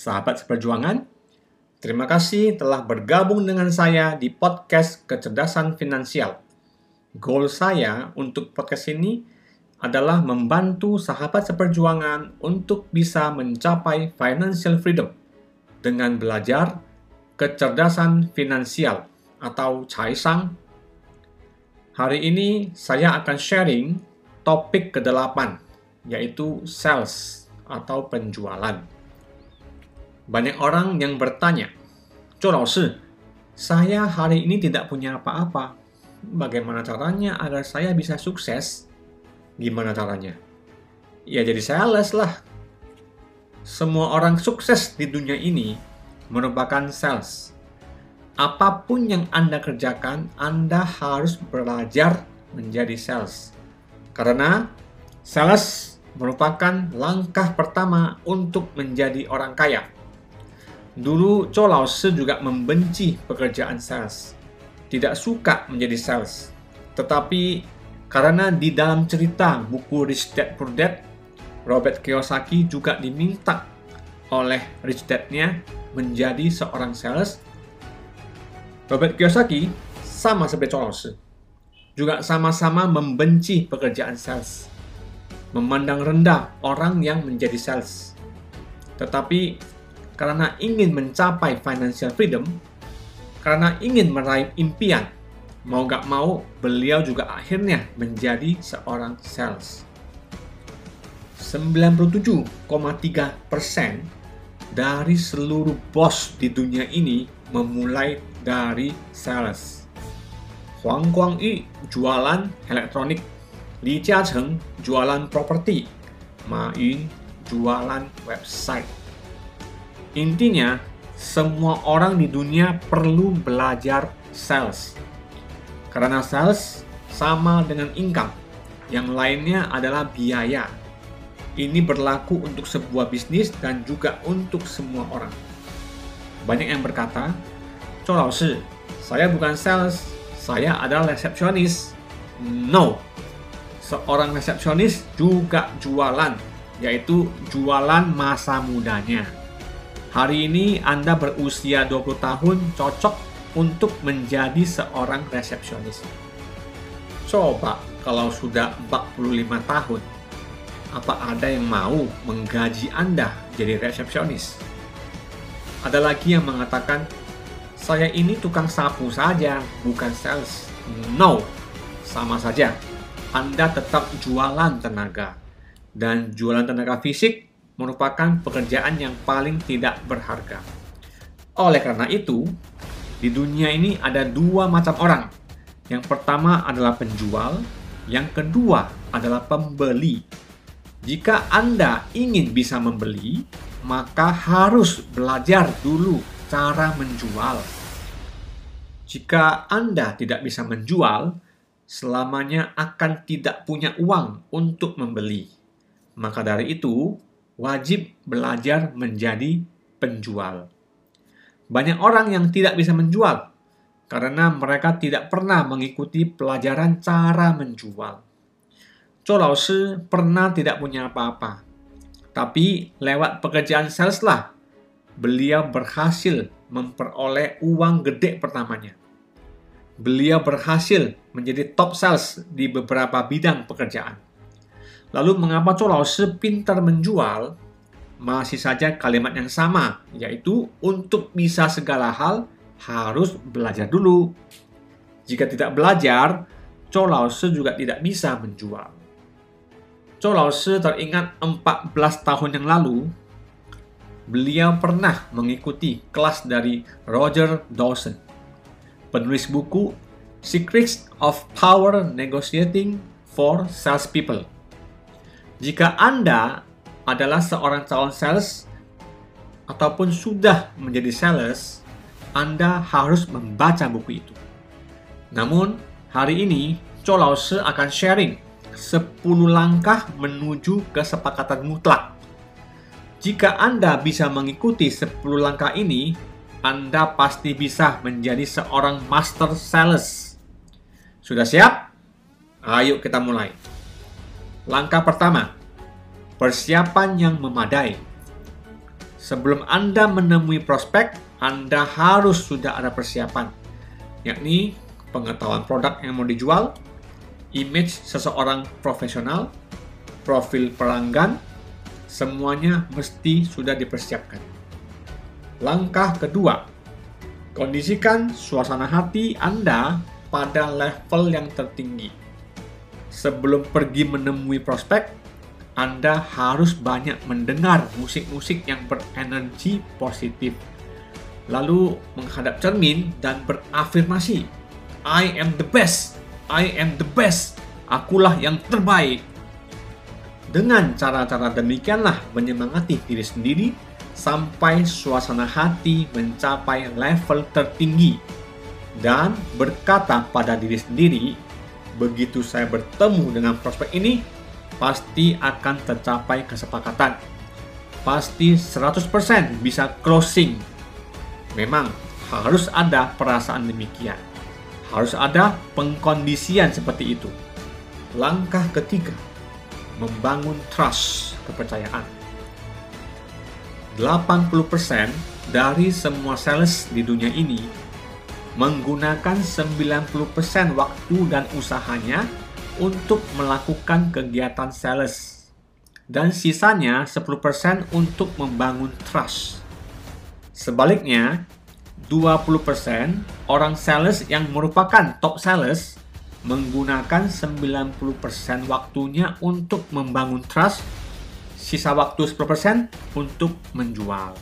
Sahabat seperjuangan. Terima kasih telah bergabung dengan saya di podcast Kecerdasan Finansial. Goal saya untuk podcast ini adalah membantu sahabat seperjuangan untuk bisa mencapai financial freedom dengan belajar kecerdasan finansial atau caisang. Hari ini saya akan sharing topik ke-8 yaitu sales atau penjualan. Banyak orang yang bertanya, Laoshi, saya hari ini tidak punya apa-apa. Bagaimana caranya agar saya bisa sukses? Gimana caranya? Ya jadi sales lah. Semua orang sukses di dunia ini merupakan sales. Apa pun yang Anda kerjakan, Anda harus belajar menjadi sales. Karena sales merupakan langkah pertama untuk menjadi orang kaya. Dulu Zhou Laoshi juga membenci pekerjaan sales. Tidak suka menjadi sales. Tetapi karena di dalam cerita buku Rich Dad Poor Dad, Robert Kiyosaki juga diminta oleh Rich Dad-nya menjadi seorang sales. Robert Kiyosaki sama seperti Zhou Laoshi. Juga sama-sama membenci pekerjaan sales memandang rendah orang yang menjadi sales. Tetapi karena ingin mencapai financial freedom, karena ingin meraih impian, mau gak mau beliau juga akhirnya menjadi seorang sales. 97,3% dari seluruh bos di dunia ini memulai dari sales. Huang Guangyu jualan elektronik Li Jiacheng jualan properti, Ma Yun jualan website. Intinya, semua orang di dunia perlu belajar sales. Karena sales sama dengan income, yang lainnya adalah biaya. Ini berlaku untuk sebuah bisnis dan juga untuk semua orang. Banyak yang berkata, Zhou Laoshi, saya bukan sales, saya adalah resepsionis. No, seorang resepsionis juga jualan, yaitu jualan masa mudanya. Hari ini Anda berusia 20 tahun cocok untuk menjadi seorang resepsionis. Coba kalau sudah 45 tahun, apa ada yang mau menggaji Anda jadi resepsionis? Ada lagi yang mengatakan, saya ini tukang sapu saja, bukan sales. No, sama saja anda tetap jualan tenaga. Dan jualan tenaga fisik merupakan pekerjaan yang paling tidak berharga. Oleh karena itu, di dunia ini ada dua macam orang. Yang pertama adalah penjual, yang kedua adalah pembeli. Jika Anda ingin bisa membeli, maka harus belajar dulu cara menjual. Jika Anda tidak bisa menjual, selamanya akan tidak punya uang untuk membeli. Maka dari itu, wajib belajar menjadi penjual. Banyak orang yang tidak bisa menjual karena mereka tidak pernah mengikuti pelajaran cara menjual. Zhou Laoshi pernah tidak punya apa-apa, tapi lewat pekerjaan sales lah beliau berhasil memperoleh uang gede pertamanya beliau berhasil menjadi top sales di beberapa bidang pekerjaan. Lalu mengapa Zhou Laoshi pintar menjual? Masih saja kalimat yang sama, yaitu untuk bisa segala hal harus belajar dulu. Jika tidak belajar, Laoshi juga tidak bisa menjual. Zhou Laoshi teringat 14 tahun yang lalu, beliau pernah mengikuti kelas dari Roger Dawson penulis buku Secrets of Power Negotiating for Salespeople. Jika Anda adalah seorang calon sales, ataupun sudah menjadi sales, Anda harus membaca buku itu. Namun, hari ini Chow akan sharing 10 langkah menuju kesepakatan mutlak. Jika Anda bisa mengikuti 10 langkah ini, Anda pasti bisa menjadi seorang master sales. Sudah siap? Ayo kita mulai. Langkah pertama, persiapan yang memadai. Sebelum Anda menemui prospek, Anda harus sudah ada persiapan, yakni pengetahuan produk yang mau dijual, image seseorang profesional, profil pelanggan, semuanya mesti sudah dipersiapkan. Langkah kedua, kondisikan suasana hati Anda pada level yang tertinggi. Sebelum pergi menemui prospek, Anda harus banyak mendengar musik-musik yang berenergi positif. Lalu menghadap cermin dan berafirmasi, I am the best I am the best. Akulah yang terbaik. Dengan cara-cara demikianlah menyemangati diri sendiri sampai suasana hati mencapai level tertinggi dan berkata pada diri sendiri, begitu saya bertemu dengan prospek ini, pasti akan tercapai kesepakatan. Pasti 100% bisa closing. Memang harus ada perasaan demikian. Harus ada pengkondisian seperti itu. Langkah ketiga, membangun trust, kepercayaan. 80% dari semua sales di dunia ini menggunakan 90% waktu dan usahanya untuk melakukan kegiatan sales dan sisanya 10% untuk membangun trust. Sebaliknya, 20% orang sales yang merupakan top sales menggunakan 90% waktunya untuk membangun trust, sisa waktu 10% untuk menjual.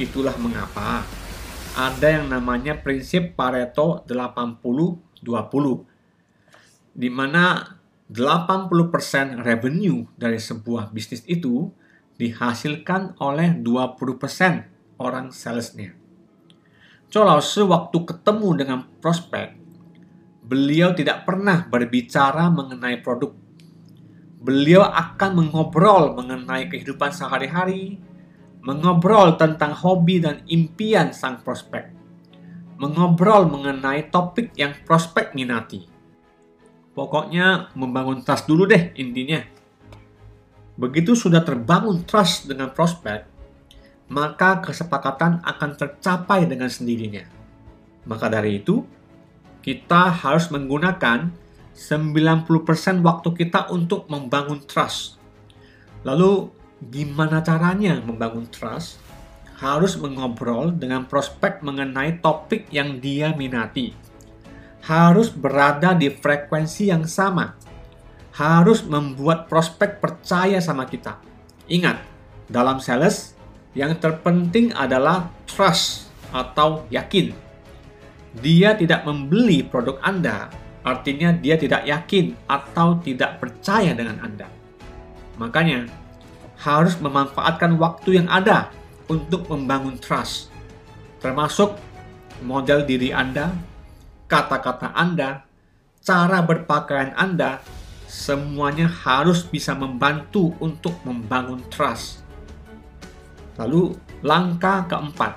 Itulah mengapa ada yang namanya prinsip Pareto 80-20 di mana 80% revenue dari sebuah bisnis itu dihasilkan oleh 20% orang salesnya. Kalau sewaktu ketemu dengan prospek, beliau tidak pernah berbicara mengenai produk. Beliau akan mengobrol mengenai kehidupan sehari-hari, mengobrol tentang hobi dan impian sang prospek, mengobrol mengenai topik yang prospek minati. Pokoknya membangun trust dulu deh intinya. Begitu sudah terbangun trust dengan prospek, maka kesepakatan akan tercapai dengan sendirinya. Maka dari itu, kita harus menggunakan 90% waktu kita untuk membangun trust. Lalu, gimana caranya membangun trust? Harus mengobrol dengan prospek mengenai topik yang dia minati. Harus berada di frekuensi yang sama. Harus membuat prospek percaya sama kita. Ingat, dalam sales, yang terpenting adalah trust atau yakin. Dia tidak membeli produk Anda, artinya dia tidak yakin atau tidak percaya dengan Anda. Makanya, harus memanfaatkan waktu yang ada untuk membangun trust, termasuk model diri Anda, kata-kata Anda, cara berpakaian Anda, semuanya harus bisa membantu untuk membangun trust. Lalu langkah keempat,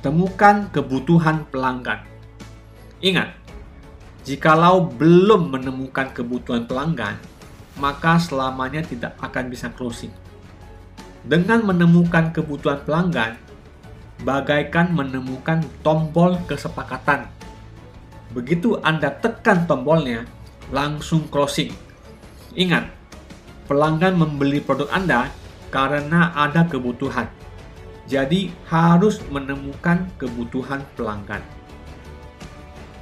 temukan kebutuhan pelanggan. Ingat, jikalau belum menemukan kebutuhan pelanggan, maka selamanya tidak akan bisa closing. Dengan menemukan kebutuhan pelanggan, bagaikan menemukan tombol kesepakatan. Begitu Anda tekan tombolnya, langsung closing. Ingat, pelanggan membeli produk Anda karena ada kebutuhan. Jadi harus menemukan kebutuhan pelanggan.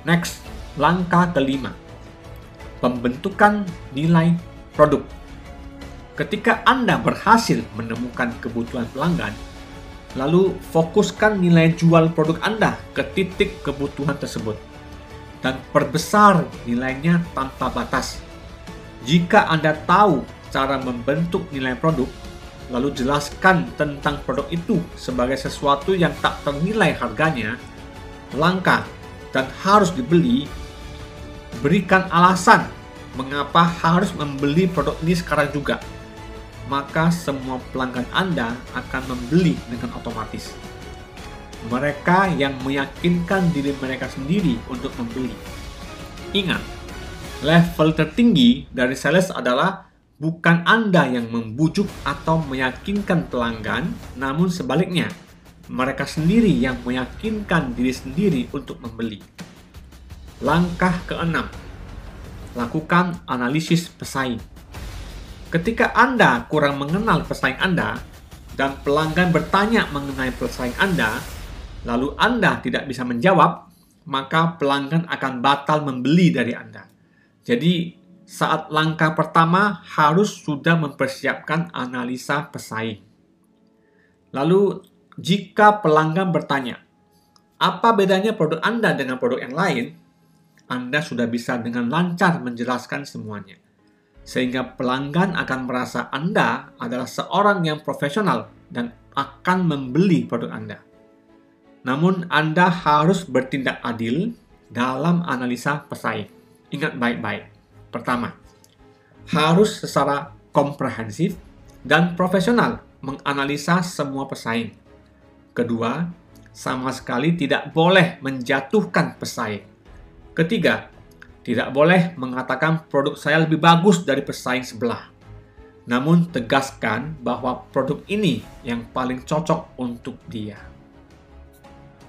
Next, langkah kelima. Pembentukan nilai produk. Ketika Anda berhasil menemukan kebutuhan pelanggan, lalu fokuskan nilai jual produk Anda ke titik kebutuhan tersebut dan perbesar nilainya tanpa batas. Jika Anda tahu cara membentuk nilai produk, lalu jelaskan tentang produk itu sebagai sesuatu yang tak ternilai harganya, langka, dan harus dibeli, berikan alasan mengapa harus membeli produk ini sekarang juga. Maka semua pelanggan Anda akan membeli dengan otomatis. Mereka yang meyakinkan diri mereka sendiri untuk membeli. Ingat, level tertinggi dari sales adalah bukan Anda yang membujuk atau meyakinkan pelanggan, namun sebaliknya, mereka sendiri yang meyakinkan diri sendiri untuk membeli. Langkah keenam, lakukan analisis pesaing. Ketika Anda kurang mengenal pesaing Anda dan pelanggan bertanya mengenai pesaing Anda, lalu Anda tidak bisa menjawab, maka pelanggan akan batal membeli dari Anda. Jadi, saat langkah pertama harus sudah mempersiapkan analisa pesaing. Lalu, jika pelanggan bertanya, apa bedanya produk Anda dengan produk yang lain? Anda sudah bisa dengan lancar menjelaskan semuanya. Sehingga pelanggan akan merasa Anda adalah seorang yang profesional dan akan membeli produk Anda. Namun, Anda harus bertindak adil dalam analisa pesaing. Ingat baik-baik Pertama, harus secara komprehensif dan profesional menganalisa semua pesaing. Kedua, sama sekali tidak boleh menjatuhkan pesaing. Ketiga, tidak boleh mengatakan produk saya lebih bagus dari pesaing sebelah. Namun tegaskan bahwa produk ini yang paling cocok untuk dia.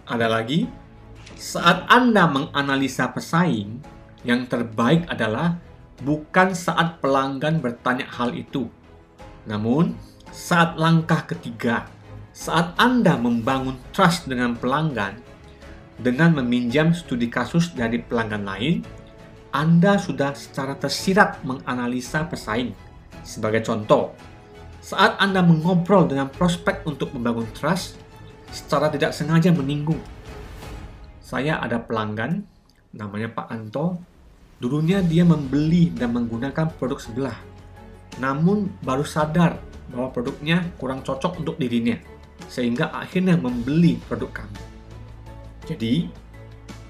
Ada lagi, saat Anda menganalisa pesaing, yang terbaik adalah bukan saat pelanggan bertanya hal itu, namun saat langkah ketiga, saat Anda membangun trust dengan pelanggan dengan meminjam studi kasus dari pelanggan lain, Anda sudah secara tersirat menganalisa pesaing. Sebagai contoh, saat Anda mengobrol dengan prospek untuk membangun trust, secara tidak sengaja menyinggung. Saya ada pelanggan, namanya Pak Anto, Dulunya dia membeli dan menggunakan produk sebelah, namun baru sadar bahwa produknya kurang cocok untuk dirinya, sehingga akhirnya membeli produk kami. Jadi,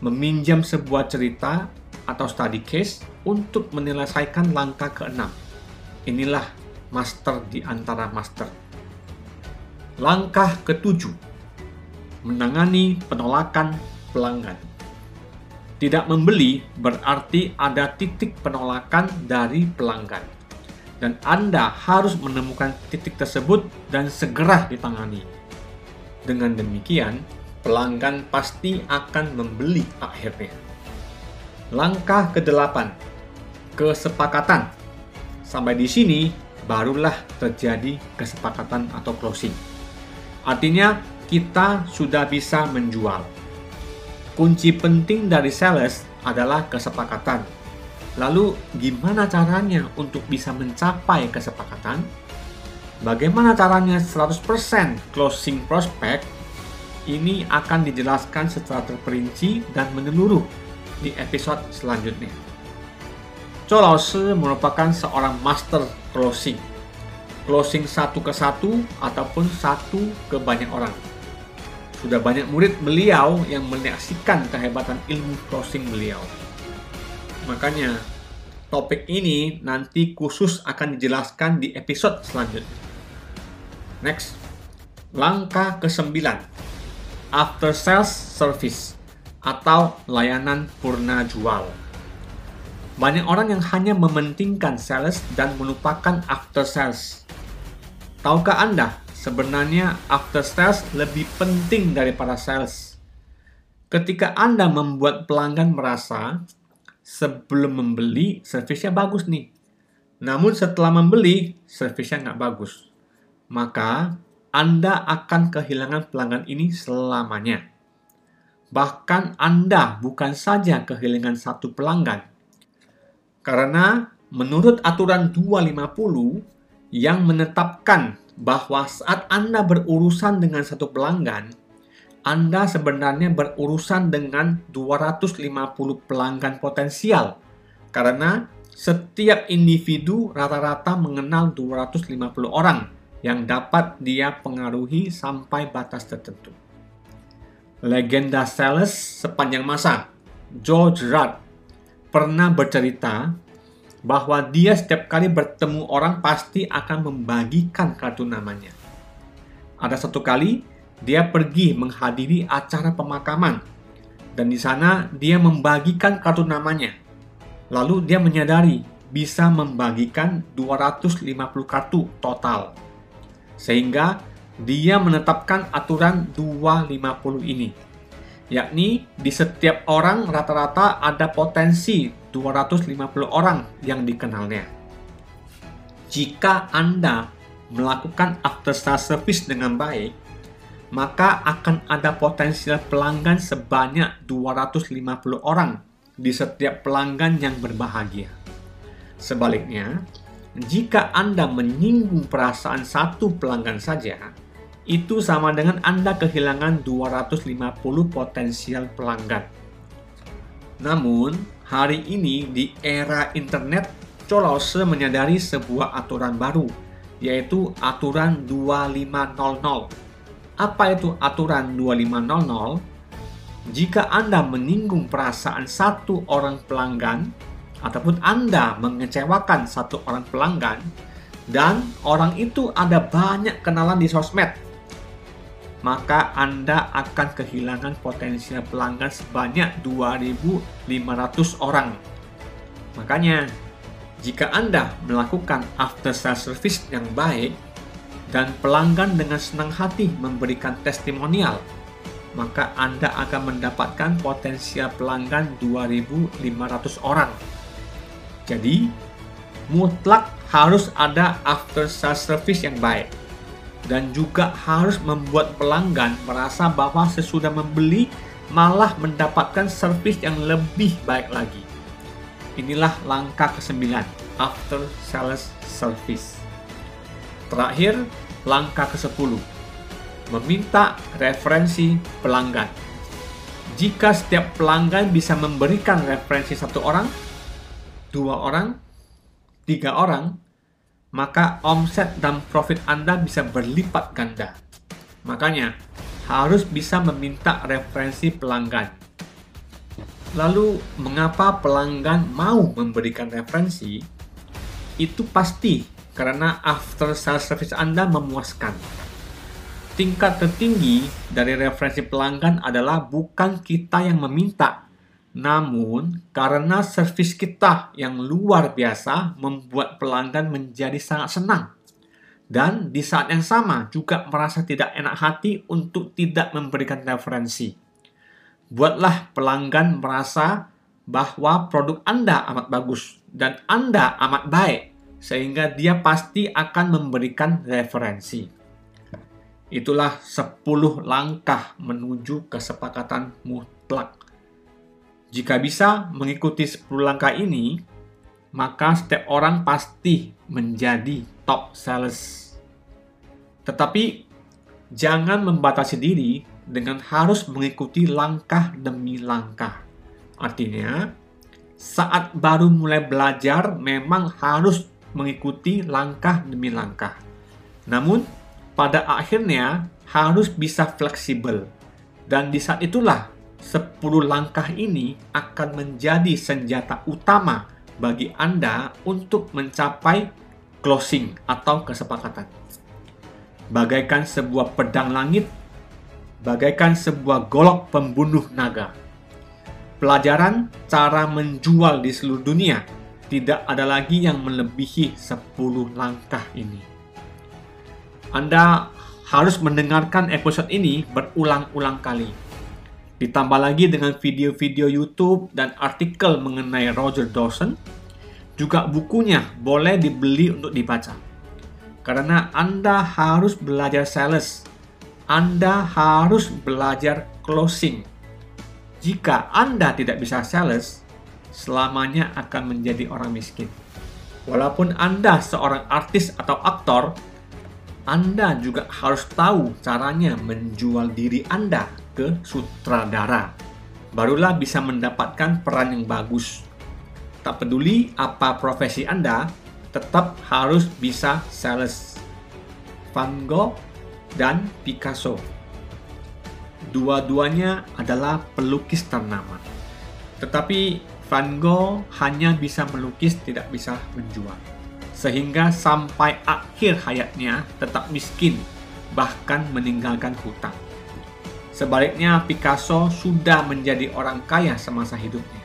meminjam sebuah cerita atau study case untuk menyelesaikan langkah keenam. Inilah master di antara master. Langkah ketujuh, menangani penolakan pelanggan. Tidak membeli berarti ada titik penolakan dari pelanggan. Dan Anda harus menemukan titik tersebut dan segera ditangani. Dengan demikian, pelanggan pasti akan membeli akhirnya. Langkah ke-8, kesepakatan. Sampai di sini barulah terjadi kesepakatan atau closing. Artinya, kita sudah bisa menjual kunci penting dari sales adalah kesepakatan. Lalu, gimana caranya untuk bisa mencapai kesepakatan? Bagaimana caranya 100% closing prospect? Ini akan dijelaskan secara terperinci dan menyeluruh di episode selanjutnya. Cho Lao merupakan seorang master closing. Closing satu ke satu ataupun satu ke banyak orang sudah banyak murid beliau yang menyaksikan kehebatan ilmu closing beliau. Makanya, topik ini nanti khusus akan dijelaskan di episode selanjutnya. Next, langkah ke-9. After Sales Service atau layanan purna jual. Banyak orang yang hanya mementingkan sales dan melupakan after sales. Tahukah Anda Sebenarnya after sales lebih penting daripada sales. Ketika Anda membuat pelanggan merasa sebelum membeli servisnya bagus nih. Namun setelah membeli servisnya nggak bagus. Maka Anda akan kehilangan pelanggan ini selamanya. Bahkan Anda bukan saja kehilangan satu pelanggan. Karena menurut aturan 250 yang menetapkan bahwa saat Anda berurusan dengan satu pelanggan, Anda sebenarnya berurusan dengan 250 pelanggan potensial. Karena setiap individu rata-rata mengenal 250 orang yang dapat dia pengaruhi sampai batas tertentu. Legenda sales sepanjang masa, Joe Gerard, pernah bercerita bahwa dia setiap kali bertemu orang pasti akan membagikan kartu namanya. Ada satu kali dia pergi menghadiri acara pemakaman dan di sana dia membagikan kartu namanya. Lalu dia menyadari bisa membagikan 250 kartu total. Sehingga dia menetapkan aturan 250 ini. Yakni di setiap orang rata-rata ada potensi 250 orang yang dikenalnya. Jika Anda melakukan after sales service dengan baik, maka akan ada potensial pelanggan sebanyak 250 orang di setiap pelanggan yang berbahagia. Sebaliknya, jika Anda menyinggung perasaan satu pelanggan saja, itu sama dengan Anda kehilangan 250 potensial pelanggan. Namun, hari ini di era internet, Colose menyadari sebuah aturan baru, yaitu aturan 2500. Apa itu aturan 2500? Jika Anda menyinggung perasaan satu orang pelanggan, ataupun Anda mengecewakan satu orang pelanggan dan orang itu ada banyak kenalan di sosmed, maka Anda akan kehilangan potensial pelanggan sebanyak 2.500 orang. Makanya, jika Anda melakukan after sales service yang baik dan pelanggan dengan senang hati memberikan testimonial, maka Anda akan mendapatkan potensial pelanggan 2.500 orang. Jadi, mutlak harus ada after sales service yang baik dan juga harus membuat pelanggan merasa bahwa sesudah membeli malah mendapatkan service yang lebih baik lagi. Inilah langkah ke-9, after sales service. Terakhir, langkah ke-10, meminta referensi pelanggan. Jika setiap pelanggan bisa memberikan referensi satu orang, dua orang, tiga orang, maka omset dan profit Anda bisa berlipat ganda. Makanya, harus bisa meminta referensi pelanggan. Lalu, mengapa pelanggan mau memberikan referensi? Itu pasti karena after sales service Anda memuaskan. Tingkat tertinggi dari referensi pelanggan adalah bukan kita yang meminta, namun, karena servis kita yang luar biasa membuat pelanggan menjadi sangat senang. Dan di saat yang sama juga merasa tidak enak hati untuk tidak memberikan referensi. Buatlah pelanggan merasa bahwa produk Anda amat bagus dan Anda amat baik, sehingga dia pasti akan memberikan referensi. Itulah 10 langkah menuju kesepakatan mutlak jika bisa mengikuti 10 langkah ini, maka setiap orang pasti menjadi top sales. Tetapi jangan membatasi diri dengan harus mengikuti langkah demi langkah. Artinya, saat baru mulai belajar memang harus mengikuti langkah demi langkah. Namun, pada akhirnya harus bisa fleksibel. Dan di saat itulah 10 langkah ini akan menjadi senjata utama bagi Anda untuk mencapai closing atau kesepakatan. Bagaikan sebuah pedang langit, bagaikan sebuah golok pembunuh naga. Pelajaran cara menjual di seluruh dunia tidak ada lagi yang melebihi 10 langkah ini. Anda harus mendengarkan episode ini berulang-ulang kali Ditambah lagi dengan video-video YouTube dan artikel mengenai Roger Dawson, juga bukunya boleh dibeli untuk dibaca. Karena Anda harus belajar sales, Anda harus belajar closing. Jika Anda tidak bisa sales, selamanya akan menjadi orang miskin. Walaupun Anda seorang artis atau aktor, Anda juga harus tahu caranya menjual diri Anda ke sutradara. Barulah bisa mendapatkan peran yang bagus. Tak peduli apa profesi Anda, tetap harus bisa sales. Van Gogh dan Picasso. Dua-duanya adalah pelukis ternama. Tetapi Van Gogh hanya bisa melukis, tidak bisa menjual. Sehingga sampai akhir hayatnya tetap miskin, bahkan meninggalkan hutang. Sebaliknya, Picasso sudah menjadi orang kaya semasa hidupnya.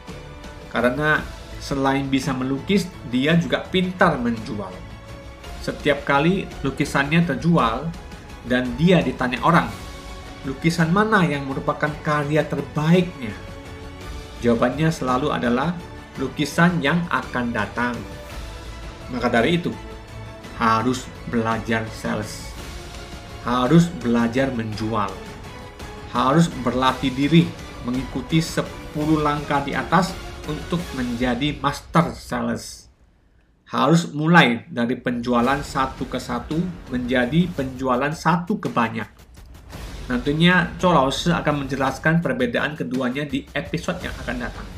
Karena selain bisa melukis, dia juga pintar menjual. Setiap kali lukisannya terjual dan dia ditanya orang, lukisan mana yang merupakan karya terbaiknya? Jawabannya selalu adalah lukisan yang akan datang. Maka dari itu, harus belajar sales. Harus belajar menjual. Harus berlatih diri mengikuti 10 langkah di atas untuk menjadi master sales. Harus mulai dari penjualan satu ke satu menjadi penjualan satu ke banyak Nantinya Shi akan menjelaskan perbedaan keduanya di episode yang akan datang.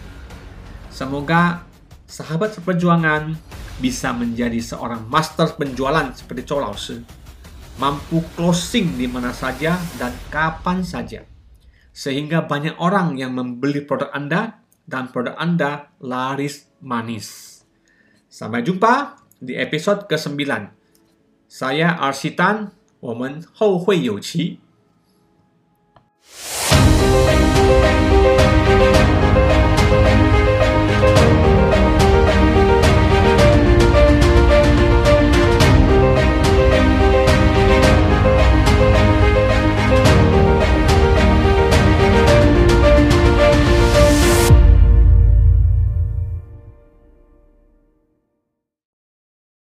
Semoga sahabat seperjuangan bisa menjadi seorang master penjualan seperti Shi Mampu closing di mana saja dan kapan saja. Sehingga banyak orang yang membeli produk Anda dan produk Anda laris manis. Sampai jumpa di episode ke-9. Saya Arsitan, 我们后会有期。Thank you.